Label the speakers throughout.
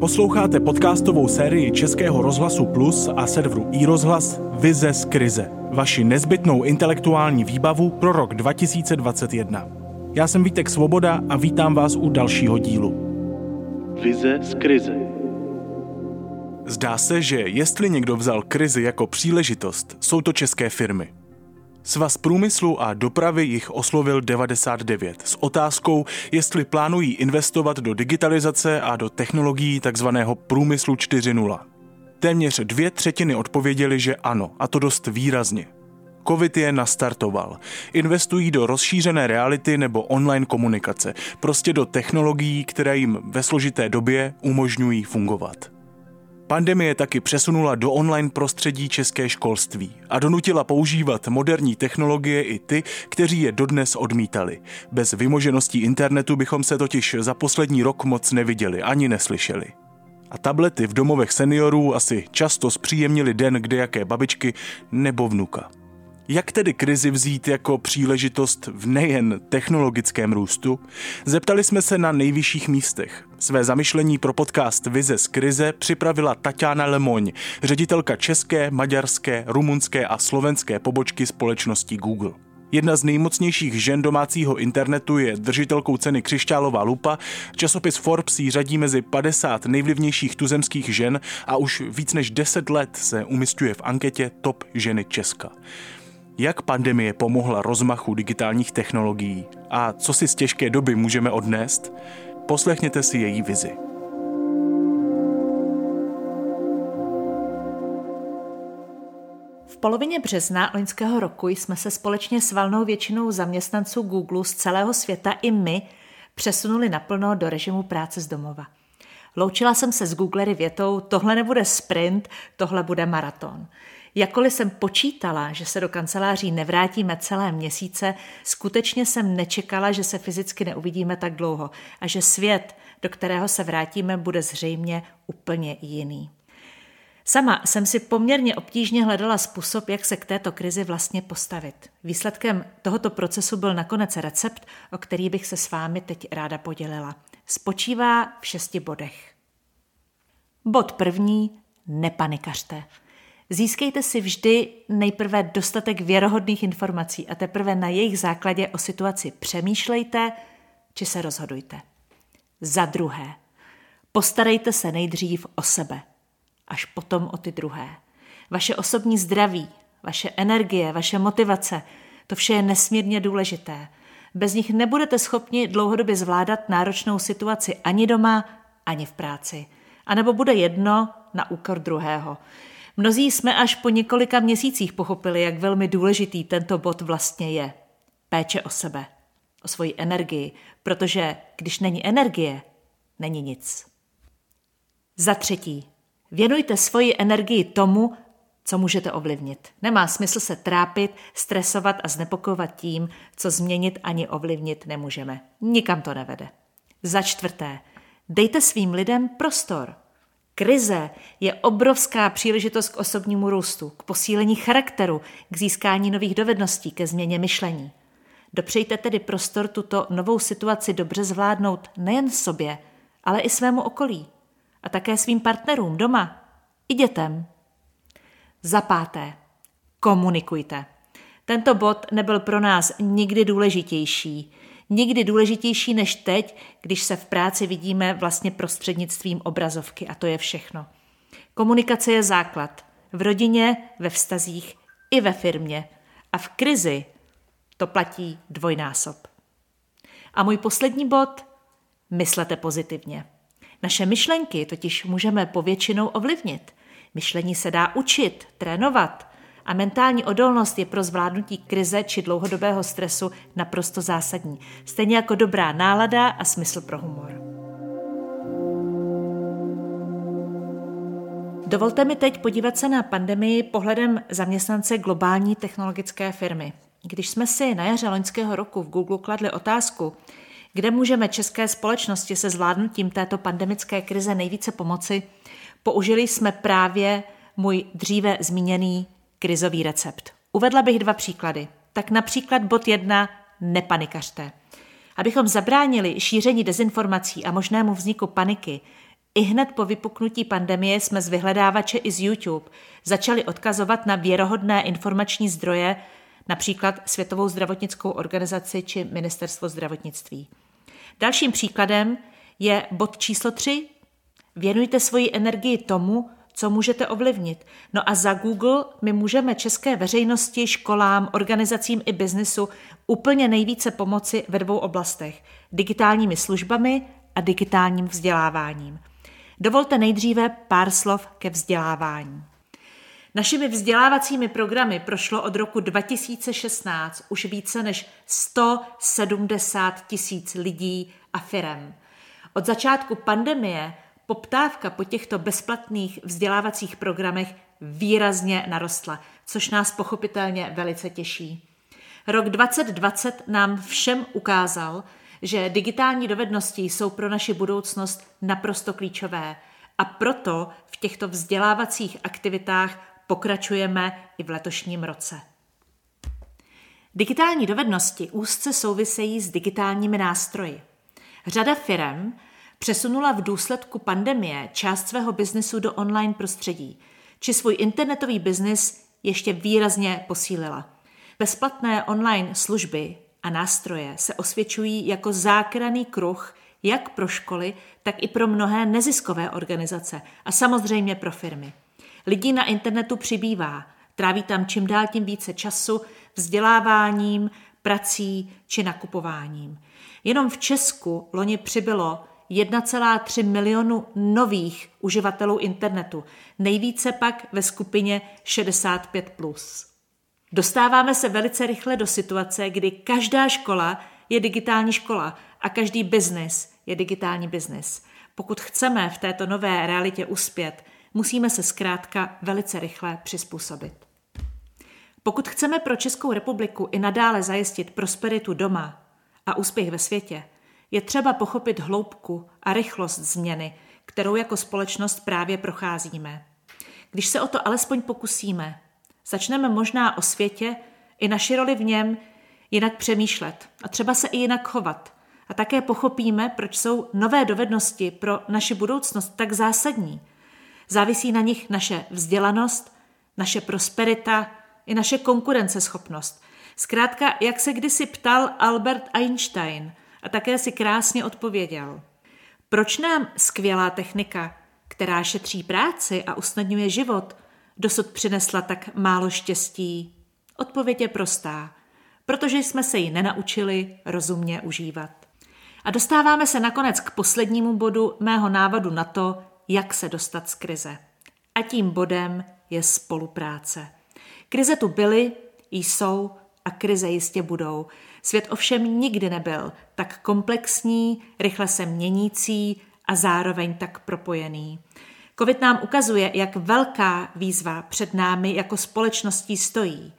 Speaker 1: Posloucháte podcastovou sérii Českého rozhlasu Plus a serveru iRozhlas Vize z krize. Vaši nezbytnou intelektuální výbavu pro rok 2021. Já jsem Vítek Svoboda a vítám vás u dalšího dílu. Vize z krize. Zdá se, že jestli někdo vzal krizi jako příležitost, jsou to české firmy. Svaz průmyslu a dopravy jich oslovil 99 s otázkou, jestli plánují investovat do digitalizace a do technologií tzv. průmyslu 4.0. Téměř dvě třetiny odpověděli, že ano, a to dost výrazně. Covid je nastartoval. Investují do rozšířené reality nebo online komunikace, prostě do technologií, které jim ve složité době umožňují fungovat. Pandemie taky přesunula do online prostředí české školství a donutila používat moderní technologie i ty, kteří je dodnes odmítali. Bez vymožeností internetu bychom se totiž za poslední rok moc neviděli ani neslyšeli. A tablety v domovech seniorů asi často zpříjemnili den kde jaké babičky nebo vnuka. Jak tedy krizi vzít jako příležitost v nejen technologickém růstu? Zeptali jsme se na nejvyšších místech. Své zamyšlení pro podcast Vize z krize připravila Tatiana Lemoň, ředitelka české, maďarské, rumunské a slovenské pobočky společnosti Google. Jedna z nejmocnějších žen domácího internetu je držitelkou ceny Křišťálová lupa. Časopis Forbes ji řadí mezi 50 nejvlivnějších tuzemských žen a už víc než 10 let se umistuje v anketě Top ženy Česka. Jak pandemie pomohla rozmachu digitálních technologií a co si z těžké doby můžeme odnést? Poslechněte si její vizi.
Speaker 2: V polovině března loňského roku jsme se společně s valnou většinou zaměstnanců Google z celého světa i my přesunuli naplno do režimu práce z domova. Loučila jsem se s Googlery větou, tohle nebude sprint, tohle bude maraton. Jakkoliv jsem počítala, že se do kanceláří nevrátíme celé měsíce, skutečně jsem nečekala, že se fyzicky neuvidíme tak dlouho a že svět, do kterého se vrátíme, bude zřejmě úplně jiný. Sama jsem si poměrně obtížně hledala způsob, jak se k této krizi vlastně postavit. Výsledkem tohoto procesu byl nakonec recept, o který bych se s vámi teď ráda podělila. Spočívá v šesti bodech. Bod první, nepanikařte. Získejte si vždy nejprve dostatek věrohodných informací a teprve na jejich základě o situaci přemýšlejte či se rozhodujte. Za druhé, postarejte se nejdřív o sebe, až potom o ty druhé. Vaše osobní zdraví, vaše energie, vaše motivace, to vše je nesmírně důležité. Bez nich nebudete schopni dlouhodobě zvládat náročnou situaci ani doma, ani v práci. A nebo bude jedno na úkor druhého. Mnozí jsme až po několika měsících pochopili, jak velmi důležitý tento bod vlastně je. Péče o sebe, o svoji energii, protože když není energie, není nic. Za třetí, věnujte svoji energii tomu, co můžete ovlivnit. Nemá smysl se trápit, stresovat a znepokojovat tím, co změnit ani ovlivnit nemůžeme. Nikam to nevede. Za čtvrté, dejte svým lidem prostor. Krize je obrovská příležitost k osobnímu růstu, k posílení charakteru, k získání nových dovedností, ke změně myšlení. Dopřejte tedy prostor tuto novou situaci dobře zvládnout nejen sobě, ale i svému okolí. A také svým partnerům doma i dětem. Za páté, komunikujte. Tento bod nebyl pro nás nikdy důležitější nikdy důležitější než teď, když se v práci vidíme vlastně prostřednictvím obrazovky a to je všechno. Komunikace je základ. V rodině, ve vztazích i ve firmě. A v krizi to platí dvojnásob. A můj poslední bod, myslete pozitivně. Naše myšlenky totiž můžeme povětšinou ovlivnit. Myšlení se dá učit, trénovat a mentální odolnost je pro zvládnutí krize či dlouhodobého stresu naprosto zásadní, stejně jako dobrá nálada a smysl pro humor. Dovolte mi teď podívat se na pandemii pohledem zaměstnance globální technologické firmy. Když jsme si na jaře loňského roku v Google kladli otázku, kde můžeme české společnosti se zvládnutím této pandemické krize nejvíce pomoci, použili jsme právě můj dříve zmíněný krizový recept. Uvedla bych dva příklady. Tak například bod jedna, nepanikařte. Abychom zabránili šíření dezinformací a možnému vzniku paniky, I hned po vypuknutí pandemie jsme z vyhledávače i z YouTube začali odkazovat na věrohodné informační zdroje, například Světovou zdravotnickou organizaci či Ministerstvo zdravotnictví. Dalším příkladem je bod číslo 3. Věnujte svoji energii tomu, co můžete ovlivnit. No a za Google my můžeme české veřejnosti, školám, organizacím i biznisu úplně nejvíce pomoci ve dvou oblastech. Digitálními službami a digitálním vzděláváním. Dovolte nejdříve pár slov ke vzdělávání. Našimi vzdělávacími programy prošlo od roku 2016 už více než 170 tisíc lidí a firem. Od začátku pandemie poptávka po těchto bezplatných vzdělávacích programech výrazně narostla, což nás pochopitelně velice těší. Rok 2020 nám všem ukázal, že digitální dovednosti jsou pro naši budoucnost naprosto klíčové a proto v těchto vzdělávacích aktivitách pokračujeme i v letošním roce. Digitální dovednosti úzce souvisejí s digitálními nástroji. Řada firm přesunula v důsledku pandemie část svého biznesu do online prostředí, či svůj internetový biznis ještě výrazně posílila. Bezplatné online služby a nástroje se osvědčují jako zákraný kruh jak pro školy, tak i pro mnohé neziskové organizace a samozřejmě pro firmy. Lidí na internetu přibývá, tráví tam čím dál tím více času vzděláváním, prací či nakupováním. Jenom v Česku loni přibylo 1,3 milionu nových uživatelů internetu, nejvíce pak ve skupině 65. Dostáváme se velice rychle do situace, kdy každá škola je digitální škola a každý biznis je digitální biznis. Pokud chceme v této nové realitě uspět, musíme se zkrátka velice rychle přizpůsobit. Pokud chceme pro Českou republiku i nadále zajistit prosperitu doma a úspěch ve světě, je třeba pochopit hloubku a rychlost změny, kterou jako společnost právě procházíme. Když se o to alespoň pokusíme, začneme možná o světě i naši roli v něm jinak přemýšlet a třeba se i jinak chovat. A také pochopíme, proč jsou nové dovednosti pro naši budoucnost tak zásadní. Závisí na nich naše vzdělanost, naše prosperita i naše konkurenceschopnost. Zkrátka, jak se kdysi ptal Albert Einstein a také si krásně odpověděl. Proč nám skvělá technika, která šetří práci a usnadňuje život, dosud přinesla tak málo štěstí? Odpověď je prostá. Protože jsme se ji nenaučili rozumně užívat. A dostáváme se nakonec k poslednímu bodu mého návadu na to, jak se dostat z krize. A tím bodem je spolupráce. Krize tu byly, jsou a krize jistě budou. Svět ovšem nikdy nebyl tak komplexní, rychle se měnící a zároveň tak propojený. Covid nám ukazuje, jak velká výzva před námi jako společností stojí.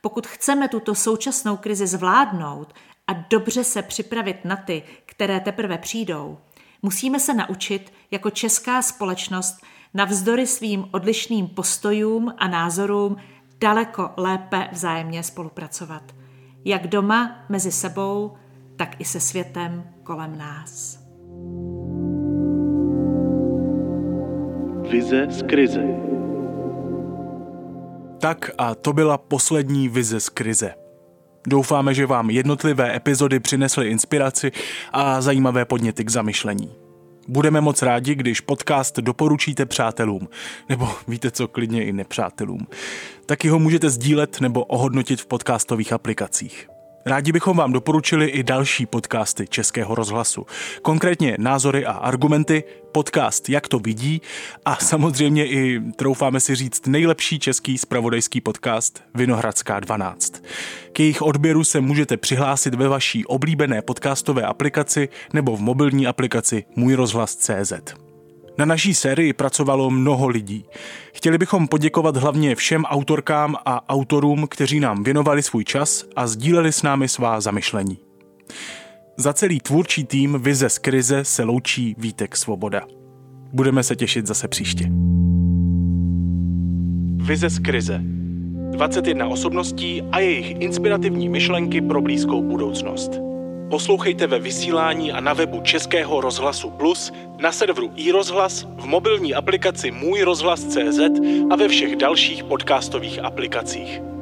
Speaker 2: Pokud chceme tuto současnou krizi zvládnout a dobře se připravit na ty, které teprve přijdou, musíme se naučit jako česká společnost navzdory svým odlišným postojům a názorům daleko lépe vzájemně spolupracovat. Jak doma mezi sebou, tak i se světem kolem nás.
Speaker 1: Vize z krize. Tak a to byla poslední vize z krize. Doufáme, že vám jednotlivé epizody přinesly inspiraci a zajímavé podněty k zamyšlení. Budeme moc rádi, když podcast doporučíte přátelům, nebo víte co, klidně i nepřátelům. Taky ho můžete sdílet nebo ohodnotit v podcastových aplikacích. Rádi bychom vám doporučili i další podcasty Českého rozhlasu. Konkrétně názory a argumenty, podcast Jak to vidí a samozřejmě i, troufáme si říct, nejlepší český spravodajský podcast Vinohradská 12. K jejich odběru se můžete přihlásit ve vaší oblíbené podcastové aplikaci nebo v mobilní aplikaci Můj rozhlas CZ. Na naší sérii pracovalo mnoho lidí. Chtěli bychom poděkovat hlavně všem autorkám a autorům, kteří nám věnovali svůj čas a sdíleli s námi svá zamyšlení. Za celý tvůrčí tým Vize z krize se loučí Vítek Svoboda. Budeme se těšit zase příště. Vize z krize. 21 osobností a jejich inspirativní myšlenky pro blízkou budoucnost. Poslouchejte ve vysílání a na webu Českého rozhlasu Plus, na serveru iRozhlas, v mobilní aplikaci Můj rozhlas CZ a ve všech dalších podcastových aplikacích.